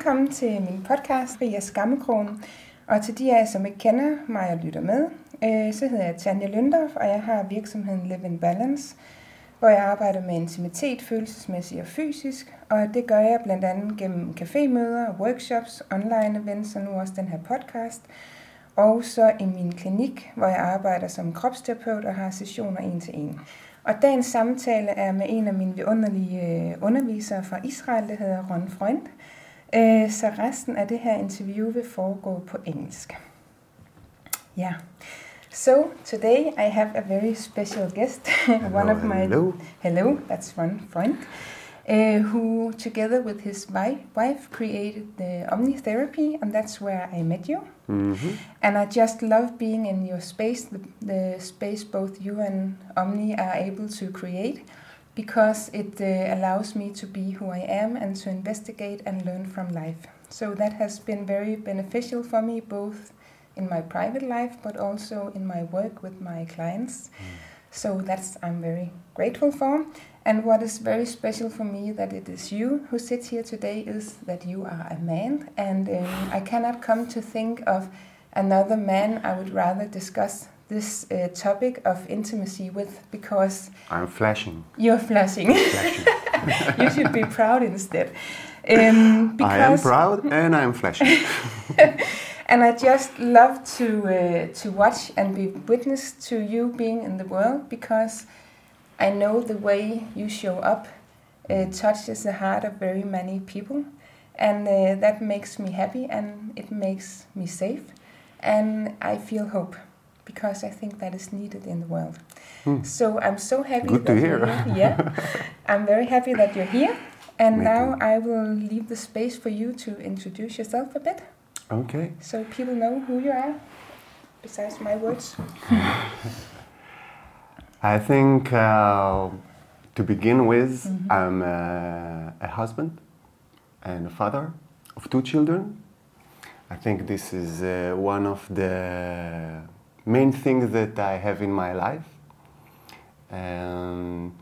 Velkommen til min podcast, Ria Skammekrogen. Og til de af jer, som ikke kender mig og lytter med, øh, så hedder jeg Tanja Løndorf, og jeg har virksomheden Live in Balance, hvor jeg arbejder med intimitet, følelsesmæssigt og fysisk. Og det gør jeg blandt andet gennem cafémøder, workshops, online events og nu også den her podcast. Og så i min klinik, hvor jeg arbejder som kropsterapeut og har sessioner en til en. Og dagens samtale er med en af mine vidunderlige øh, undervisere fra Israel, der hedder Ron Freund. Øh, så resten af det her interview vil foregå på engelsk. Ja. Yeah. So today I have a very special guest, hello, one of my hello. hello, that's Ron Freund, uh, who together with his wife, created the Omnitherapy, and that's where I met you. Mm-hmm. And I just love being in your space, the, the space both you and Omni are able to create, because it uh, allows me to be who I am and to investigate and learn from life. So that has been very beneficial for me, both in my private life, but also in my work with my clients. So that's I'm very grateful for. And what is very special for me that it is you who sits here today is that you are a man, and um, I cannot come to think of another man I would rather discuss this uh, topic of intimacy with because I'm flashing. you're flashing. flashing. you should be proud instead. Um, I am proud and I'm flashing. and I just love to uh, to watch and be witness to you being in the world because I know the way you show up uh, touches the heart of very many people, and uh, that makes me happy and it makes me safe, and I feel hope because I think that is needed in the world. Hmm. So I'm so happy. Good to hear. Yeah, I'm very happy that you're here. And Me now too. I will leave the space for you to introduce yourself a bit Okay. so people know who you are, besides my words. I think uh, to begin with, Mhm. I'm uh, a husband and a father of two children. I think this is uh, one of the main things that I have in my life. Um,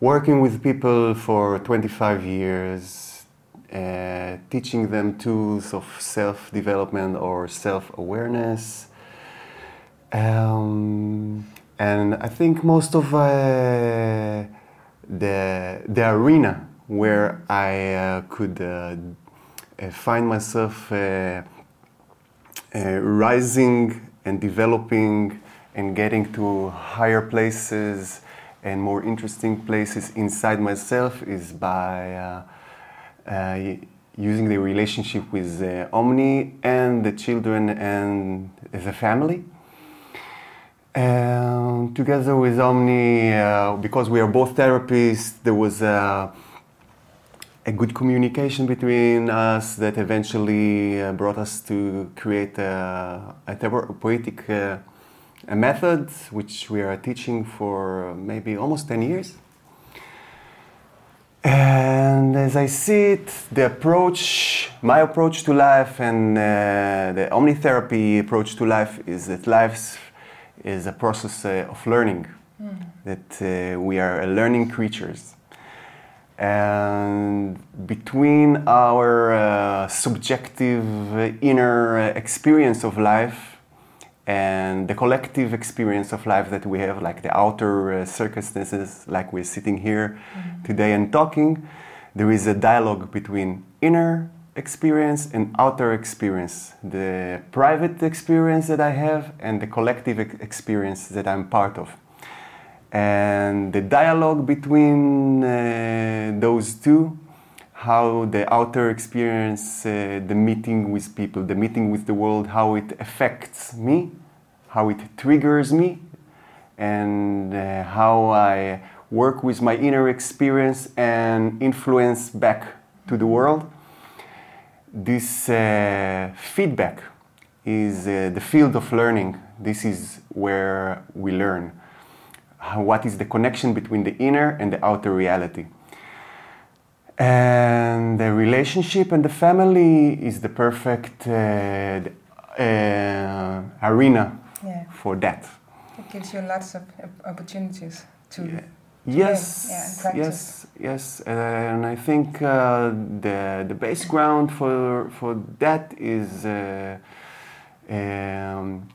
working with people for 25 years, uh, teaching them tools of self development or self awareness. Um, and I think most of uh, the, the arena where I uh, could uh, find myself uh, uh, rising and developing and getting to higher places and more interesting places inside myself is by uh, uh, using the relationship with uh, Omni and the children and the family. And together with Omni, uh, because we are both therapists, there was a, a good communication between us that eventually uh, brought us to create a, a therapeutic uh, a method which we are teaching for maybe almost 10 years. And as I see it, the approach, my approach to life, and uh, the omnitherapy approach to life is that life is a process uh, of learning, that uh, we are learning creatures. And between our uh, subjective inner experience of life and the collective experience of life that we have, like the outer uh, circumstances, like we're sitting here today and talking, there is a dialogue between inner experience and outer experience, the private experience that I have and the collective ex- experience that I'm part of. And the dialogue between uh, those two, how the outer experience, uh, the meeting with people, the meeting with the world, how it affects me, how it triggers me, and uh, how I work with my inner experience and influence back to the world. This uh, feedback is uh, the field of learning. This is where we learn. What is the connection between the inner and the outer reality? And the relationship and the family is the perfect uh, uh, arena Yeah, for that. it gives you lots of opportunities to Yeah. Yes, Yeah, yes, yes, and I think uh, the the base ground for for that is uh, um,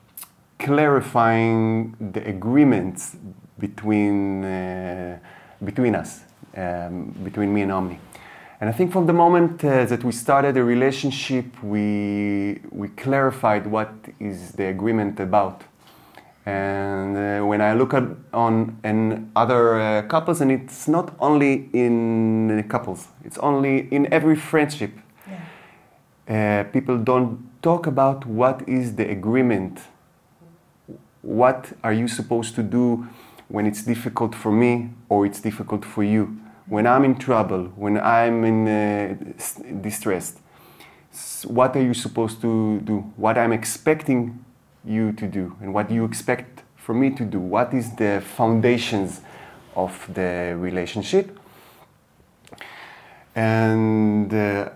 clarifying the agreements between uh, between us, um, between me and Omni. And I think from the moment uh, that we started a relationship, we we clarified what is the agreement about. And uh, when I look at on in other uh, couples, and it's not only in couples, it's only in every friendship. Yeah. Uh, people don't talk about what is the agreement. What are you supposed to do when it's difficult for me or it's difficult for you? When I'm in trouble, when I'm in uh, s- distressed, what are you supposed to do? What I'm expecting you to do, and what do you expect for me to do? What is the foundations of the relationship? And uh,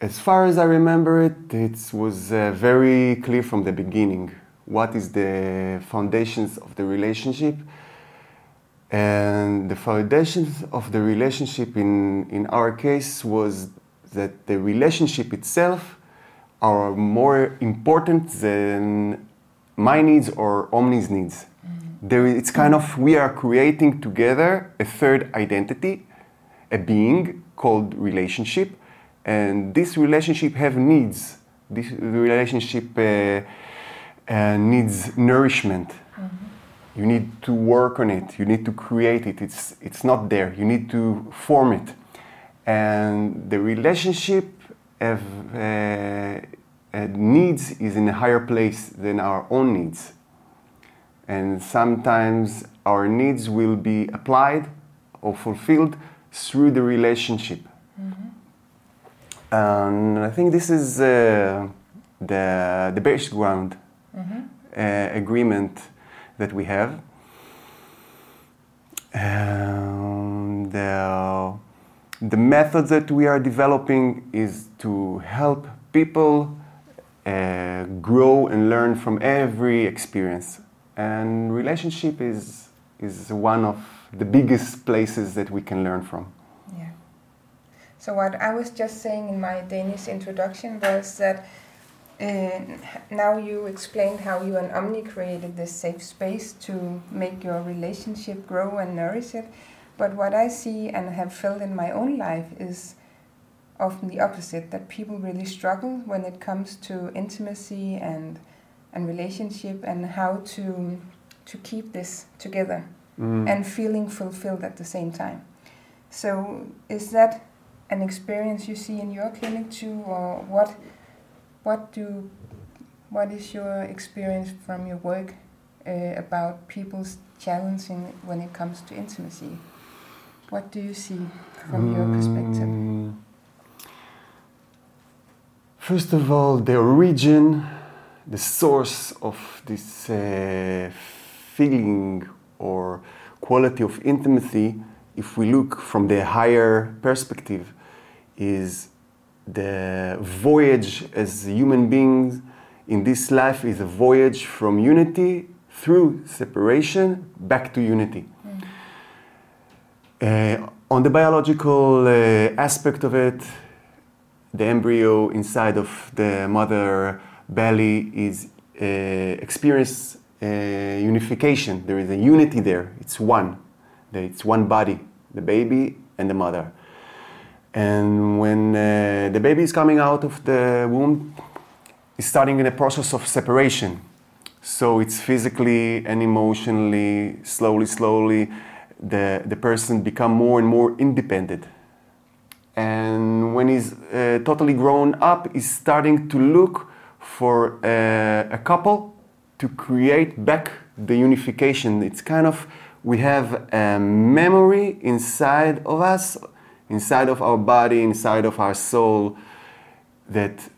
as far as I remember it, it was uh, very clear from the beginning what is the foundations of the relationship. And the foundations of the relationship in, in our case was that the relationship itself are more important than my needs or Omni's needs. There, it's kind of we are creating together a third identity, a being called relationship, and this relationship have needs. This relationship uh, uh, needs nourishment. You need to work on it. You need to create it. It's it's not there. You need to form it, and the relationship of, uh, uh, needs is in a higher place than our own needs. And sometimes our needs will be applied or fulfilled through the relationship. And I think this is uh, the, the base ground uh, agreement that we have. And the, the method that we are developing is to help people uh, grow and learn from every experience. And relationship is, is one of the biggest places that we can learn from. Yeah. So what I was just saying in my Danish introduction was that uh, now you explained how you and Omni created this safe space to make your relationship grow and nourish it. But what I see and have felt in my own life is often the opposite that people really struggle when it comes to intimacy and and relationship and how to to keep this together Mm. and feeling fulfilled at the same time. So, is that an experience you see in your clinic too, or what? What do? What is your experience from your work uh, about people's challenging when it comes to intimacy? What do you see from your perspective? Mm. First of all, the origin, the source of this uh, feeling or quality of intimacy, if we look from the higher perspective, is the voyage as human beings in this life is a voyage from unity through separation back to unity. Uh, on the biological uh, aspect of it, the embryo inside of the mother belly is uh, experience uh, unification. There is a unity there. It's one. It's one body, the baby and the mother. And when uh, the baby is coming out of the womb, it's starting in a process of separation. So it's physically and emotionally, slowly, slowly, the, the person become more and more independent. And when he's uh, totally grown up, he's starting to look for uh, a couple to create back the unification. It's kind of, we have a memory inside of us, inside of our body, inside of our soul, that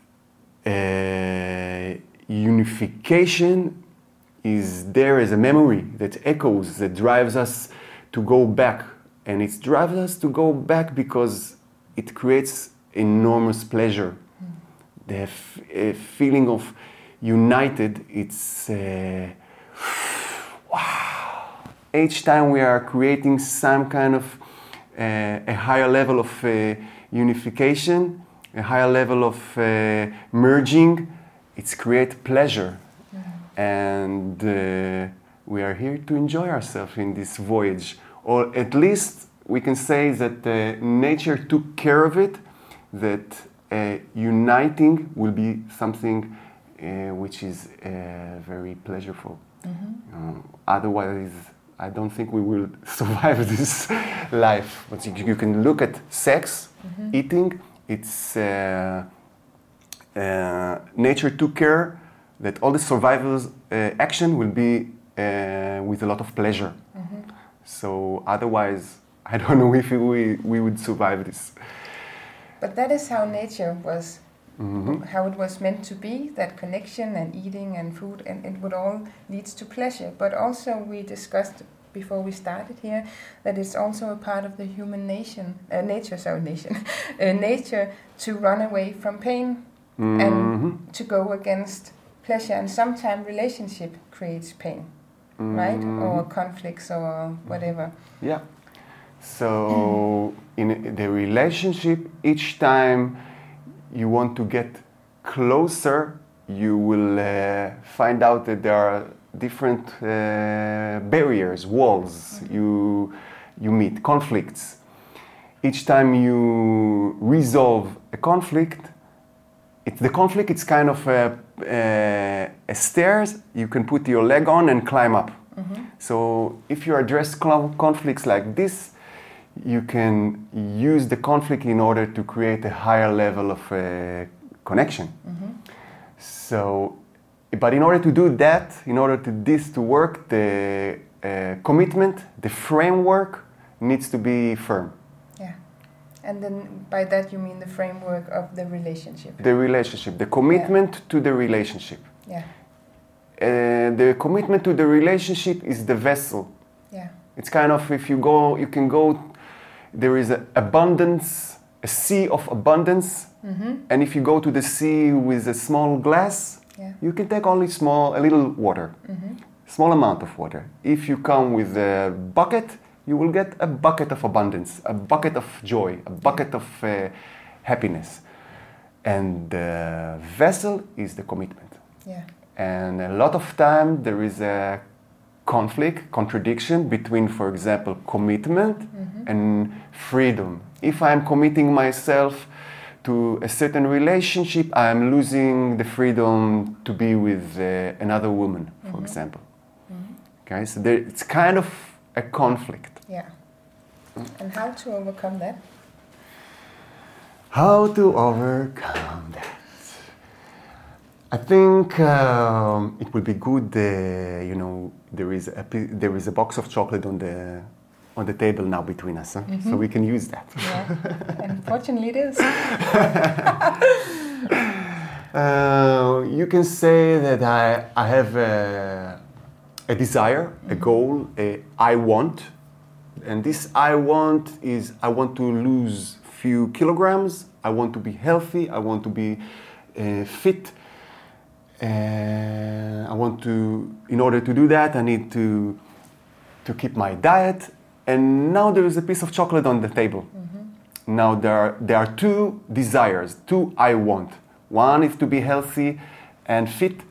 uh, unification is there as a memory that echoes, that drives us to go back. And it drives us to go back because it creates enormous pleasure. A feeling of united, it's uh, wow, each time we are creating some kind of a higher level of uh, unification, a higher level of uh, merging, it's create pleasure. And uh, we are here to enjoy ourselves in this voyage. Or at least we can say that nature took care of it, that uh, uniting will be something which is uh, very pleasurable. Um, otherwise, I don't think we will survive this life. But you, you can look at sex, eating. It's uh, uh, nature took care that all the survival's uh, action will be uh, with a lot of pleasure. So otherwise, I don't know if we, we would survive this. But that is how nature was, how it was meant to be. That connection and eating and food, and it would all leads to pleasure. But also, we discussed before we started here that it's also a part of the human nation, uh, nature, sorry, nation, uh, nature to run away from pain and to go against pleasure. And sometimes relationship creates pain, right? Or conflicts or whatever. Yeah. So in the relationship, each time you want to get closer, you will uh, find out that there are different uh, barriers, walls you you meet, conflicts. Each time you resolve a conflict, it's the conflict. It's kind of a, a, a stairs you can put your leg on and climb up. So if you address conflicts like this, you can use the conflict in order to create a higher level of uh, connection. So, but in order to do that, in order to this to work, the uh, commitment, the framework needs to be firm. Yeah. And then by that you mean the framework of the relationship. The relationship, the commitment to the relationship. Yeah. Uh, the commitment to the relationship is the vessel. Yeah. It's kind of if you go, you can go. There is abundance, a sea of abundance, and if you go to the sea with a small glass, Yeah. you can take only small, a little water, small amount of water. If you come with a bucket, you will get a bucket of abundance, a bucket of joy, a bucket of uh, happiness, and the vessel is the commitment. Yeah. And a lot of time there is a conflict, contradiction between, for example, commitment mm-hmm. and freedom. If I'm committing myself to a certain relationship, I'm losing the freedom to be with uh, another woman, for mm-hmm. example. Mm-hmm. Okay, so there, it's kind of a conflict. Yeah. And how to overcome that? How to overcome that? I think um, it would be good. Uh, you know, there is a there is a box of chocolate on the on the table now between us, huh? so we can use that. Yeah. and fortunately it is. Uh, you can say that I I have a, a desire, a goal, a I want, and this I want is I want to lose few kilograms. I want to be healthy. I want to be uh, fit. And I want to, in order to do that, I need to to keep my diet. And now there is a piece of chocolate on the table. Mm-hmm. Now there are, there are two desires, two I want. One is to be healthy and fit,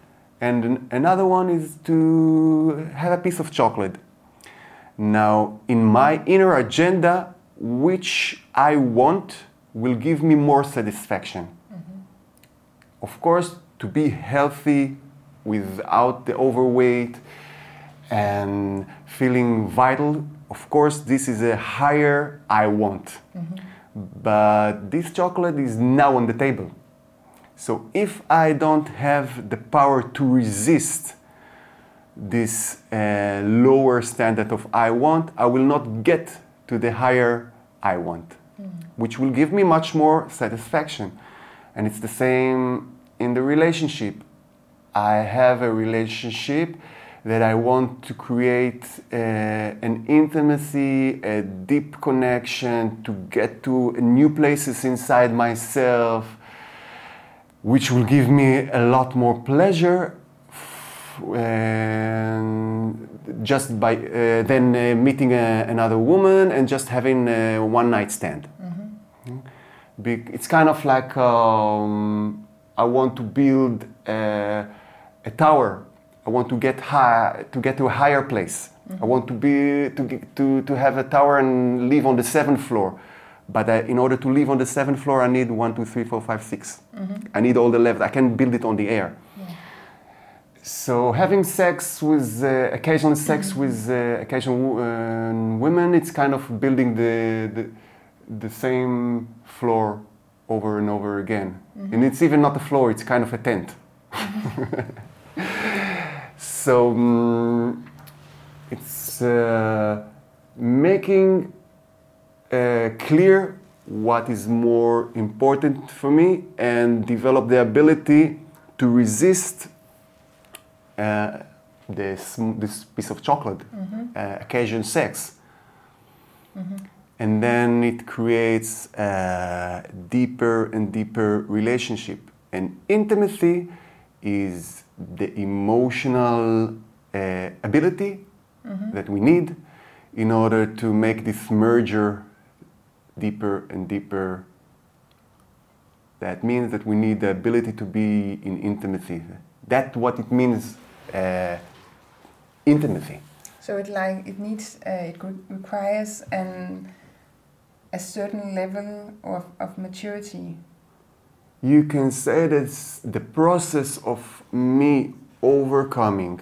and another one is to have a piece of chocolate. Now, in my inner agenda, which I want will give me more satisfaction. Mm-hmm. Of course, to be healthy without the overweight and feeling vital, of course, this is a higher I want. But this chocolate is now on the table. So if I don't have the power to resist this uh, lower standard of I want, I will not get to the higher I want, which will give me much more satisfaction. And it's the same in the relationship. I have a relationship that I want to create uh, an intimacy, a deep connection, to get to new places inside myself, which will give me a lot more pleasure. And just by uh, then uh, meeting a, another woman and just having a one night stand. Mm. Be- It's kind of like um, I want to build a, a tower. I want to get high, to get to a higher place. I want to be to, to to have a tower and live on the seventh floor. But uh, in order to live on the seventh floor, I need one, two, three, four, five, six. I need all the levels. I can build it on the air. So having sex with uh, occasional sex with uh, occasional uh, women, it's kind of building the, the the same floor over and over again. And it's even not a floor; it's kind of a tent. so mm, it's uh, making uh, clear what is more important for me and develop the ability to resist uh, this, this piece of chocolate, uh, occasion sex. And then it creates a deeper and deeper relationship. And intimacy is the emotional uh, ability that we need in order to make this merger deeper and deeper. That means that we need the ability to be in intimacy. That's what it means, uh, intimacy. So it like it needs uh, it requires an a certain level of, of maturity. You can say that's the process of me overcoming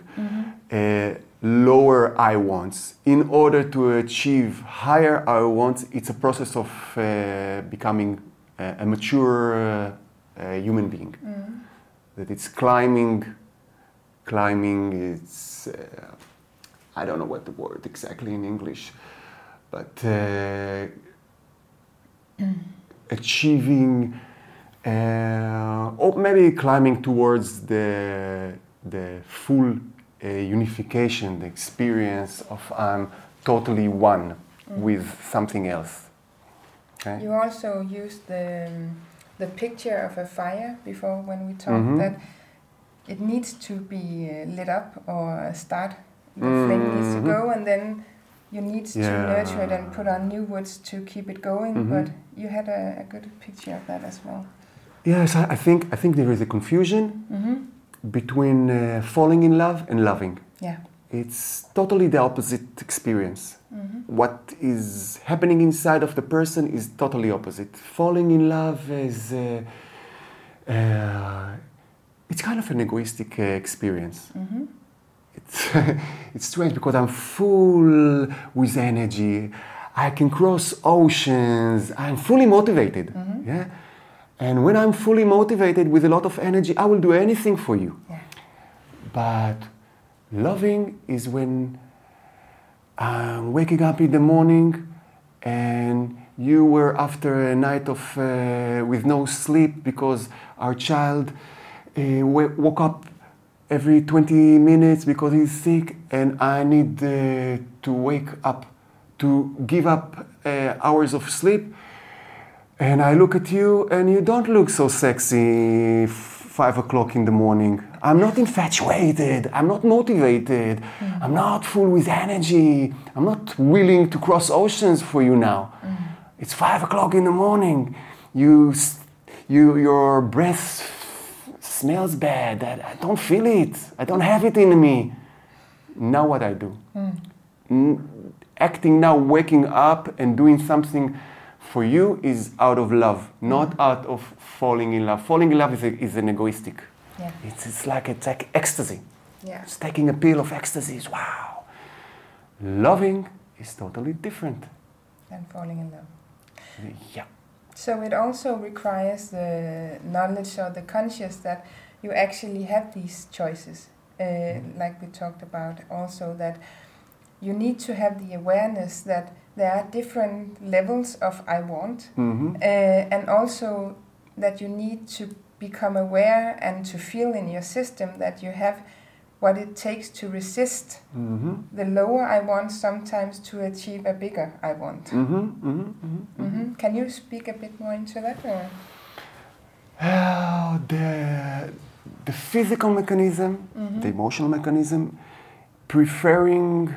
uh, lower I wants in order to achieve higher I wants. It's a process of uh, becoming a, a mature uh, uh, human being. That it's climbing, climbing. It's uh, I don't know what the word exactly in English, but uh, achieving uh, or maybe climbing towards the the full uh, unification, the experience of I'm totally one with something else. Okay? You also used the um, the picture of a fire before when we talked Mhm. that it needs to be uh, lit up or start. The flame needs to Mhm. go, and then you need to nurture it and put on new woods to keep it going. Mhm. But you had a, a good picture of that as well. Yes, I, I think I think there is a confusion Mm-hmm. between uh, falling in love and loving. Yeah. It's totally the opposite experience. Mm-hmm. What is happening inside of the person is totally opposite. Falling in love is uh, uh, it's kind of an egoistic uh, experience. Mm-hmm. It's, it's strange because I'm full with energy. I can cross oceans. I'm fully motivated. Mhm. Yeah. And when I'm fully motivated with a lot of energy, I will do anything for you. Yeah. But loving is when I'm waking up in the morning and you were after a night of uh, with no sleep because our child uh, woke up every 20 minutes because he's sick and I need uh, to wake up to give up uh, hours of sleep and I look at you and you don't look so sexy five o'clock in the morning. I'm not infatuated. I'm not motivated. I'm not full with energy. I'm not willing to cross oceans for you now. It's five o'clock in the morning. You, you, your breath smells bad. I, I don't feel it. I don't have it in me. Now what I do? Hmm. N- acting now, waking up and doing something for you is out of love, not hmm. out of falling in love. Falling in love is, a, is an egoistic. Yeah. It's, it's like it's like ecstasy. Yeah. It's taking a pill of ecstasy. is Wow. Loving is totally different. And falling in love. Yeah. So it also requires the knowledge or the conscious that you actually have these choices, uh, like we talked about. Also that you need to have the awareness that there are different levels of I want, hmm uh, and also that you need to become aware and to feel in your system that you have what it takes to resist hmm the lower I want sometimes to achieve a bigger I want. hmm hmm hmm hmm Can you speak a bit more into that? Or? Oh, the, the physical mechanism, the emotional mechanism, preferring.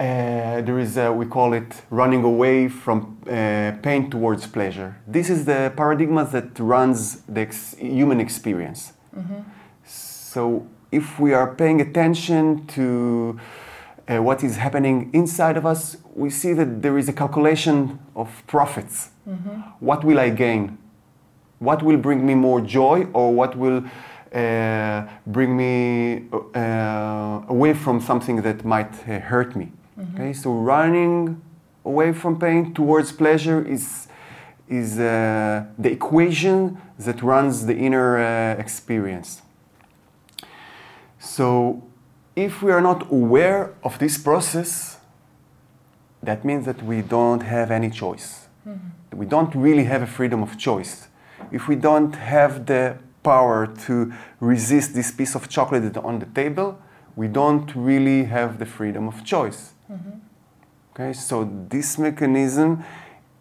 Uh, there is a, we call it running away from uh, pain towards pleasure. This is the paradigm that runs the ex- human experience. So if we are paying attention to uh, what is happening inside of us, we see that there is a calculation of profits. What will I gain? What will bring me more joy, or what will uh, bring me uh, away from something that might uh, hurt me? Okay, so running away from pain towards pleasure is is uh, the equation that runs the inner uh, experience. So, if we are not aware of this process, that means that we don't have any choice. Mm-hmm. We don't really have a freedom of choice. If we don't have the power to resist this piece of chocolate on the table, we don't really have the freedom of choice. Mm-hmm. Okay, so this mechanism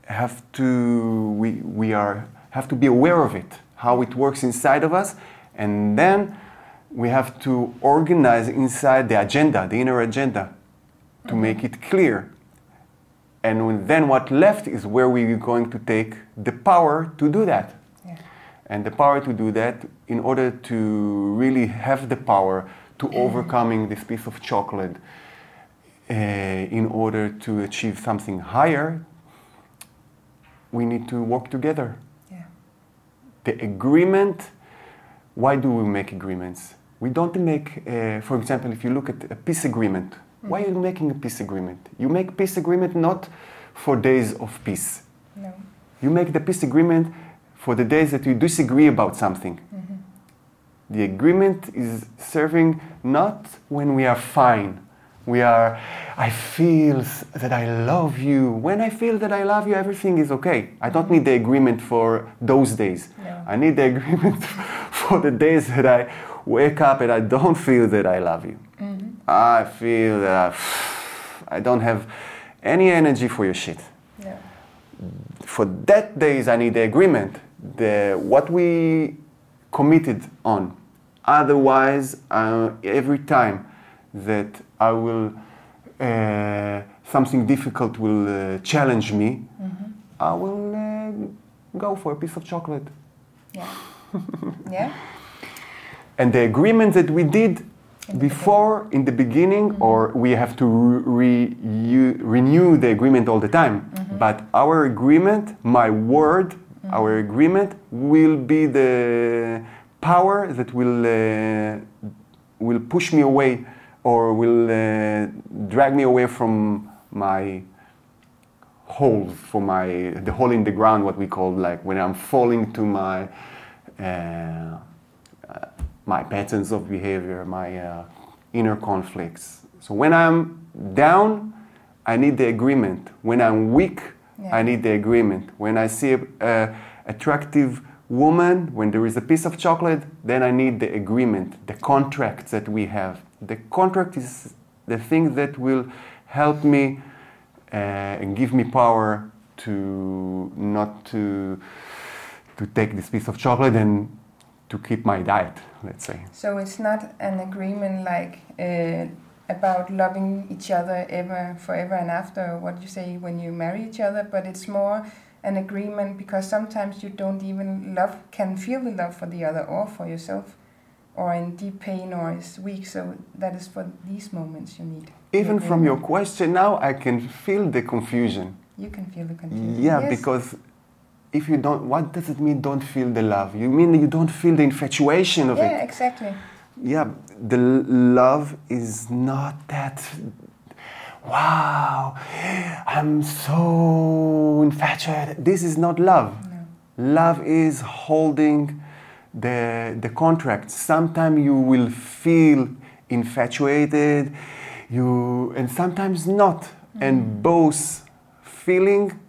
have to we, we are have to be aware of it, how it works inside of us, and then we have to organize inside the agenda, the inner agenda, to make it clear. And then what left is where we're going to take the power to do that. Yeah. And the power to do that, in order to really have the power to overcoming this piece of chocolate, uh, in order to achieve something higher, we need to work together. Yeah. The agreement, why do we make agreements? We don't make, uh, for example, if you look at a peace agreement, why are you making a peace agreement? You make peace agreement not for days of peace. No. You make the peace agreement for the days that you disagree about something. The agreement is serving not when we are fine. We are, I feel that I love you. When I feel that I love you, everything is okay. I don't need the agreement for those days. No. I need the agreement for the days that I wake up and I don't feel that I love you. I feel that I, I don't have any energy for your shit No. for that days I need the agreement, the what we committed on. Otherwise, uh, every time that I will uh, something difficult will uh, challenge me, I will uh, go for a piece of chocolate. Yeah. yeah. And the agreement that we did before in the beginning, or we have to re- renew the agreement all the time. But our agreement, my word, our agreement will be the power that will uh, will push me away or will uh, drag me away from my hole for my the hole in the ground what we call like when i'm falling to my uh, my patterns of behavior my uh, inner conflicts. So when i'm down i need the agreement. When i'm weak Yeah. i need the agreement. When i see a, a attractive woman when there is a piece of chocolate then i need the agreement the contract that we have. The contract is the thing that will help me uh, and give me power to not to to take this piece of chocolate and to keep my diet let's say So it's not an agreement like uh, about loving each other ever, forever and after, what you say when you marry each other, but it's more an agreement because sometimes you don't even love, can feel the love for the other or for yourself, or in deep pain or is weak. So that is for these moments you need. even from your question now i can feel the confusion You can feel the confusion. yeah Yes. because if you don't what does it mean don't feel the love? You mean you don't feel the infatuation of Yeah, it exactly. yeah the love is not that wow i'm so infatuated. This is not love. No. love is holding the the contract. Sometimes you will feel infatuated you and sometimes not. And mm. both feeling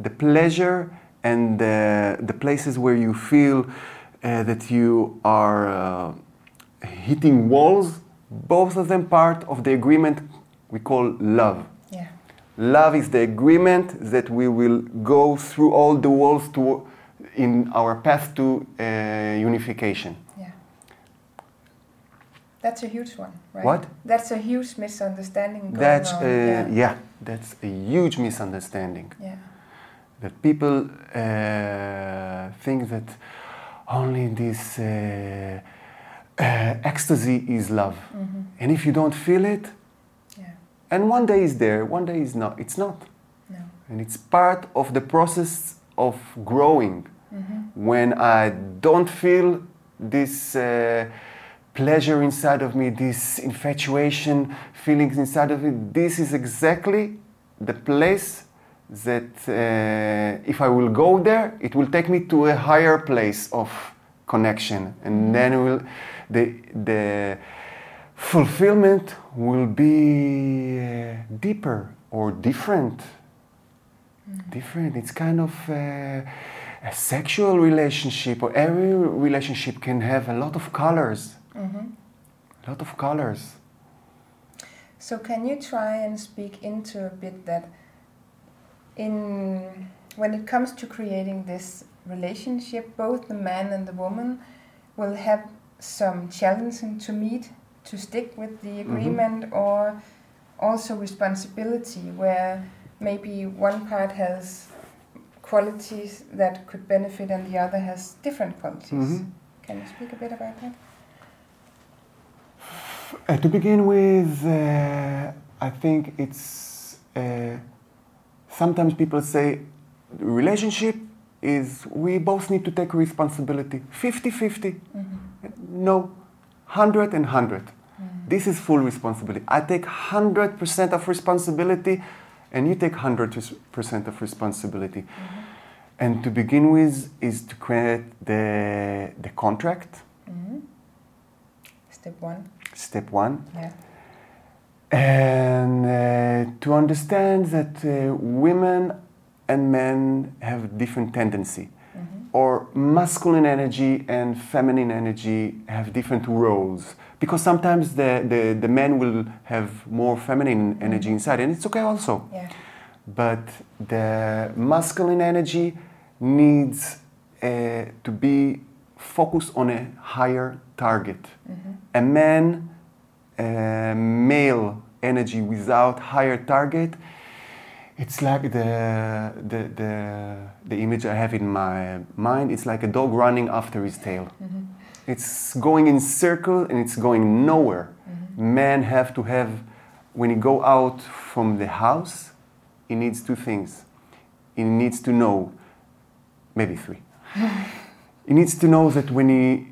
the pleasure and the, the places where you feel uh, that you are uh, hitting walls both of them part of the agreement we call love Yeah. Love is the agreement that we will go through all the walls to, in our path to uh, unification. Yeah. That's a huge one, right? What? That's a huge misunderstanding going That's on. uh, yeah. yeah, that's a huge misunderstanding. yeah. That people uh, think that only this uh, uh, ecstasy is love, Mhm. and if you don't feel it, Yeah. and one day is there, one day is not. It's not, No. and it's part of the process of growing. Mhm. when I don't feel this uh, pleasure inside of me, this infatuation feelings inside of me, this is exactly the place that uh, if I will go there, it will take me to a higher place of connection, and then will, the the fulfillment will be uh, deeper or different. Different. It's kind of. Uh, a sexual relationship or every relationship can have a lot of colors Mhm. a lot of colors So can you try and speak into a bit that in when it comes to creating this relationship, both the man and the woman will have some challenging to meet to stick with the agreement or also responsibility where maybe one part has qualities that could benefit and the other has different qualities. Mhm. Can you speak a bit about that? Uh, to begin with, uh, I think it's uh, sometimes people say relationship is we both need to take responsibility 50 50. Mhm. No, 100 and 100. Mhm. This is full responsibility. I take 100% of responsibility, and you take 100% of responsibility. Mhm. And to begin with, is to create the, the contract, Mhm. Step one. step one. Yeah. And uh, to understand that uh, women and men have different tendency, Mhm. or masculine energy and feminine energy have different roles. Because sometimes the, the, the men will have more feminine energy inside, and it's okay also. Yeah. But the masculine energy needs uh, to be focused on a higher target. Mhm. A man, male energy without higher target, it's like the, the, the, the image I have in my mind. It's like a dog running after his tail. Mhm. It's going in circle and it's going nowhere. Mhm. Men have to have, when he go out from the house, he needs two things. He needs to know, maybe three. he needs to know that when he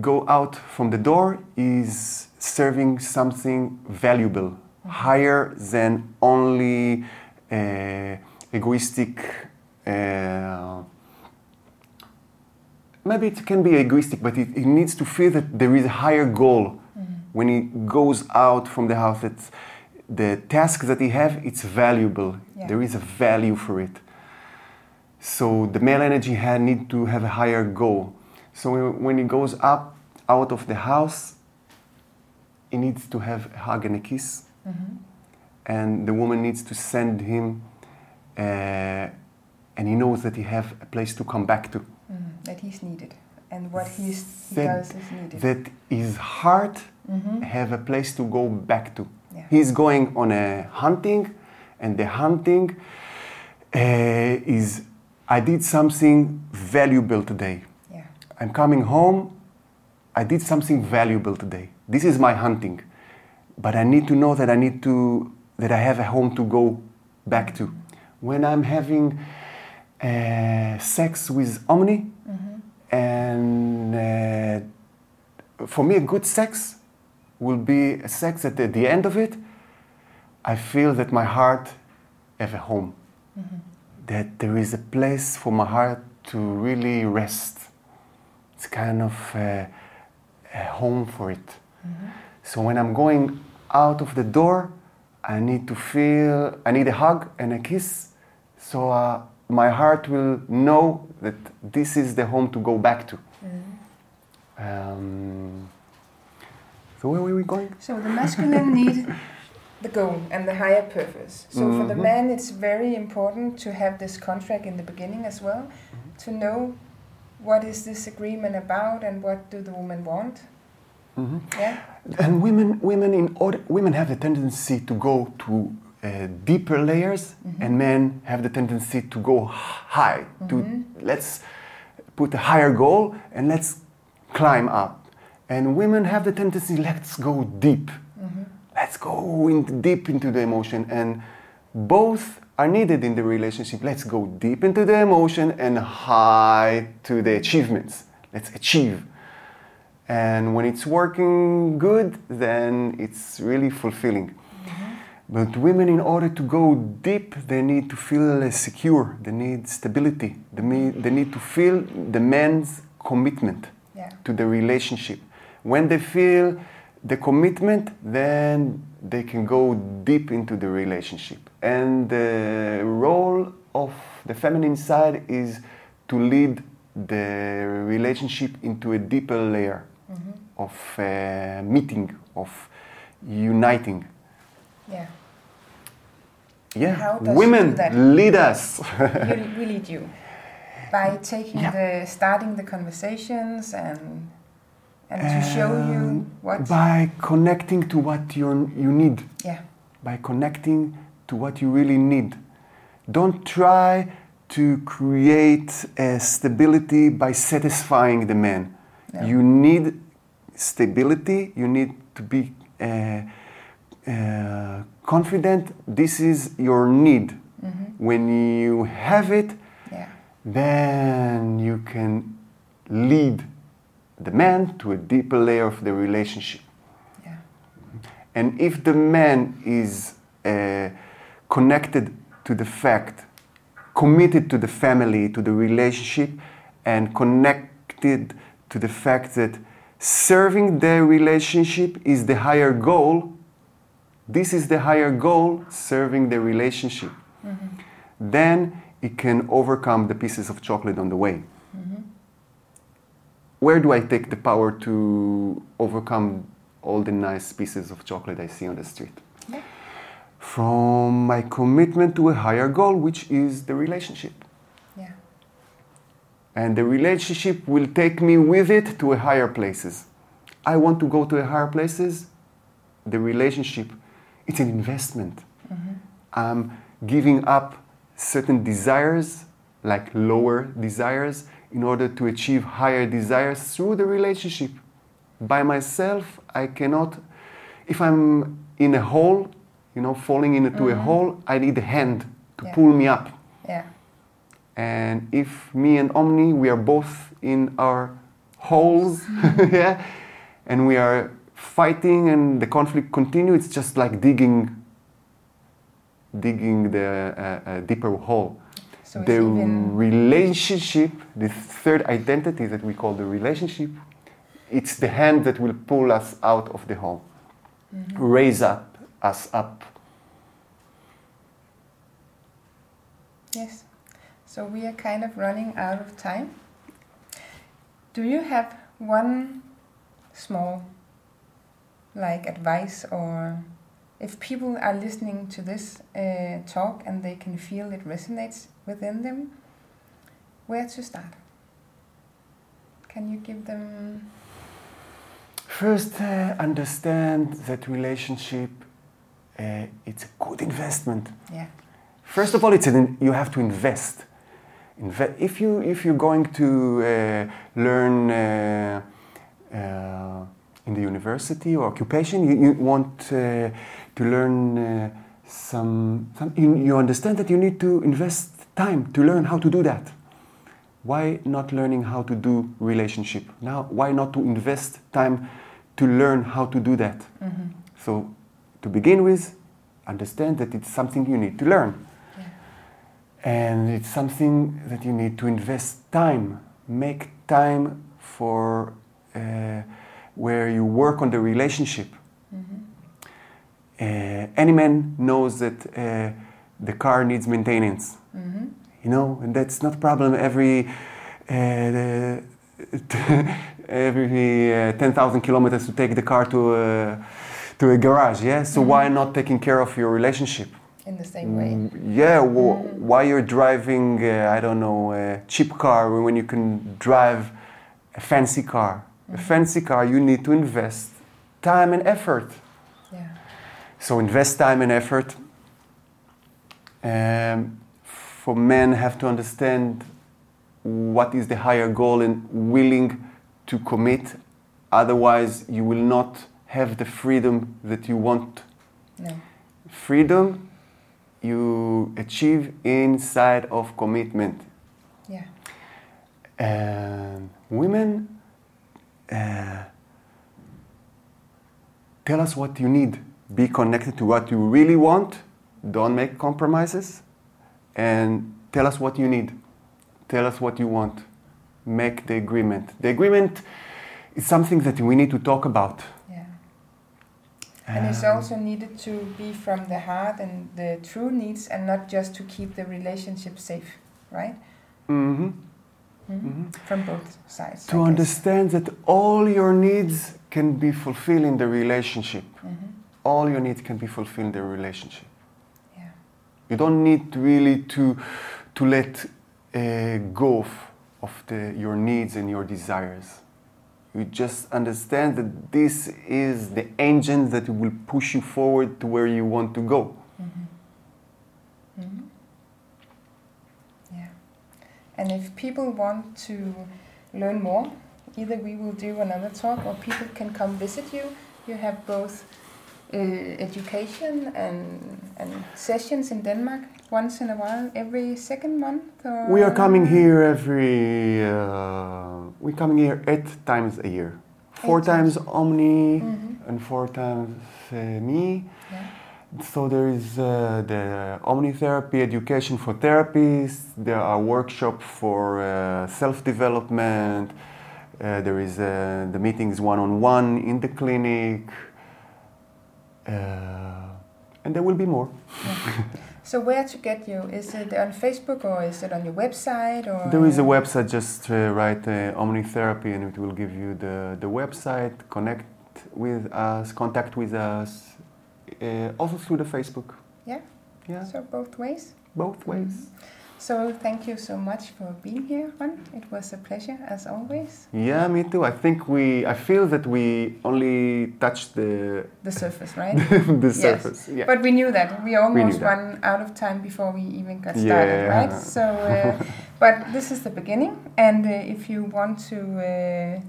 go out from the door, he's serving something valuable, higher than only uh, egoistic. Uh, maybe it can be egoistic, but it, it needs to feel that there is a higher goal when he goes out from the house. That the task that he have, it's valuable. Yeah. There is a value for it. So the male energy had need to have a higher goal. So when- when he goes up out of the house, he needs to have a hug and a kiss, Mhm. and the woman needs to send him, uh, and he knows that he have a place to come back to. Mhm. That he's needed, and what he's, he That- does is needed. That his heart Mhm. have a place to go back to. Yeah. He's going on a hunting, and the hunting uh, is I did something valuable today. Yeah. I'm coming home. I did something valuable today. This is my hunting, but I need to know that I need to that I have a home to go back to. When I'm having uh, sex with Omni, Mhm. and uh, for me, a good sex will be a sex that at the end of it, I feel that my heart have a home Mhm. that there is a place for my heart to really rest. It's kind of a, a home for it. Mhm. So when I'm going out of the door, I need to feel, I need a hug and a kiss. So uh, my heart will know that this is the home to go back to. Mhm. Um, so where were we going? So the masculine need the goal and the higher purpose. So for the Mhm. man, it's very important to have this contract in the beginning as well, to know what is this agreement about and what do the woman want. Yeah. And women, women in order, women have the tendency to go to uh, deeper layers, mm-hmm. and men have the tendency to go high. To mm-hmm. let's put a higher goal and let's climb up. And women have the tendency let's go deep. Let's go in deep into the emotion, and both are needed in the relationship. Let's go deep into the emotion and high to the achievements. Let's achieve. And when it's working good, then it's really fulfilling. But women, in order to go deep, they need to feel uh, secure. They need stability. They need, they need to feel the man's commitment Yeah. to the relationship. When they feel the commitment, then they can go deep into the relationship. And the role of the feminine side is to lead the relationship into a deeper layer of uh, meeting, of uniting. Yeah. Yeah, How does she women do that? lead us. you, we lead you by taking Yeah. the starting the conversations and and to show you what by connecting to what you you need. yeah by connecting to what you really need. Don't try to create a stability by satisfying the man. No. You need stability, you need to be uh, uh, confident this is your need. When you have it, yeah then you can lead the man to a deeper layer of the relationship. yeah And if the man is uh, connected to the fact, committed to the family, to the relationship, and connected to the fact that serving the relationship is the higher goal, this is the higher goal, serving the relationship, mm-hmm. then it can overcome the pieces of chocolate on the way. Mm-hmm. Where do I take the power to overcome all the nice pieces of chocolate I see on the street? Yeah. From my commitment to a higher goal, which is the relationship. And the relationship will take me with it to a higher places. I want to go to a higher places. The relationship, it's an investment. Mm-hmm. I'm giving up certain desires, like lower desires, in order to achieve higher desires through the relationship. By myself, I cannot. If I'm in a hole, you know, falling into a mm-hmm. hole, I need a hand to Yeah. pull me up. yeah And if me and Omni, we are both in our holes, yeah, and we are fighting and the conflict continue, it's just like digging, digging the uh, uh, deeper hole. so the relationship, the third identity that we call the relationship, it's the hand that will pull us out of the hole, raise up us up. yes so we are kind of running out of time do you have one small like advice or if people are listening to this uh, talk and they can feel it resonates within them where to start can you give them First, uh, understand that relationship, uh, it's a good investment. yeah First of all, it's an, you have to invest. Inve- if you if you're going to uh, learn uh, uh, in the university or occupation, you, you want uh, to learn uh, some. some you, you understand that you need to invest time to learn how to do that. Why not learning how to do relationship now? Why not to invest time to learn how to do that? So, to begin with, understand that it's something you need to learn. And it's something that you need to invest time. Make time for uh, where you work on the relationship. Uh, any man knows that uh, the car needs maintenance. You know, and that's not a problem every uh, every uh, 10,000 kilometers to take the car to a, to a garage. Yeah, so why not taking care of your relationship? In the same way Mm, Yeah, wh- why you're driving, uh, I don't know, a cheap car when you can drive a fancy car? A fancy car, you need to invest time and effort. Yeah. So invest time and effort. Um, for men, have to understand what is the higher goal and willing to commit. Otherwise, you will not have the freedom that you want. No. Freedom you achieve inside of commitment. Yeah. And women, uh, tell us what you need. Be connected to what you really want. Don't make compromises. And tell us what you need. Tell us what you want. Make the agreement. The agreement is something that we need to talk about. And it's Um, also needed to be from the heart and the true needs and not just to keep the relationship safe, right? mhm. Mhm. Mhm. From both sides. To understand that all your needs can be fulfilled in the relationship. hmm All your needs can be fulfilled in the relationship. Yeah. You don't need really to, to let uh, go of, of the, your needs and your desires. You just understand that this is the engine that will push you forward to where you want to go. hmm hmm Yeah. And if people want to learn more, either we will do another talk or people can come visit you. You have both uh, education and, and sessions in Denmark once in a while, every second month? Or We are coming here every. Uh, we're coming here eight times a year. Four Eight times times. Omni Mhm. and four times uh, me. Yeah. So there is uh, the omnitherapy education for therapists. There are workshops for uh, self-development. Uh, there is uh, the meetings one-on-one in the clinic, uh, and there will be more. So where to get you? Is it on Facebook or is it on your website? Or There is a website. Just uh, write uh, omnitherapy, and it will give you the the website. Connect with us. Contact with us. Uh, also through the Facebook. Yeah. Yeah, So both ways. both ways. So thank you so much for being here, Ron. It was a pleasure as always. Yeah, me too. I think we. I feel that we only touched the The surface, right? the Yes. surface. Yeah. But we knew that. We almost that. ran out of time before we even got started, Yeah. right? So, uh, but this is the beginning. And uh, if you want to uh,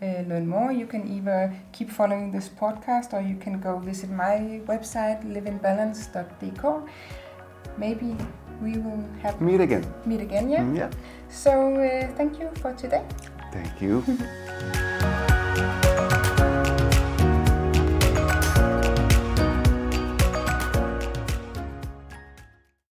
uh, learn more, you can either keep following this podcast or you can go visit my website, liveinbalance.dk. Maybe we will have Meet again. meet again, yeah? Mm, Yeah. So, uh, thank you for today. Thank you.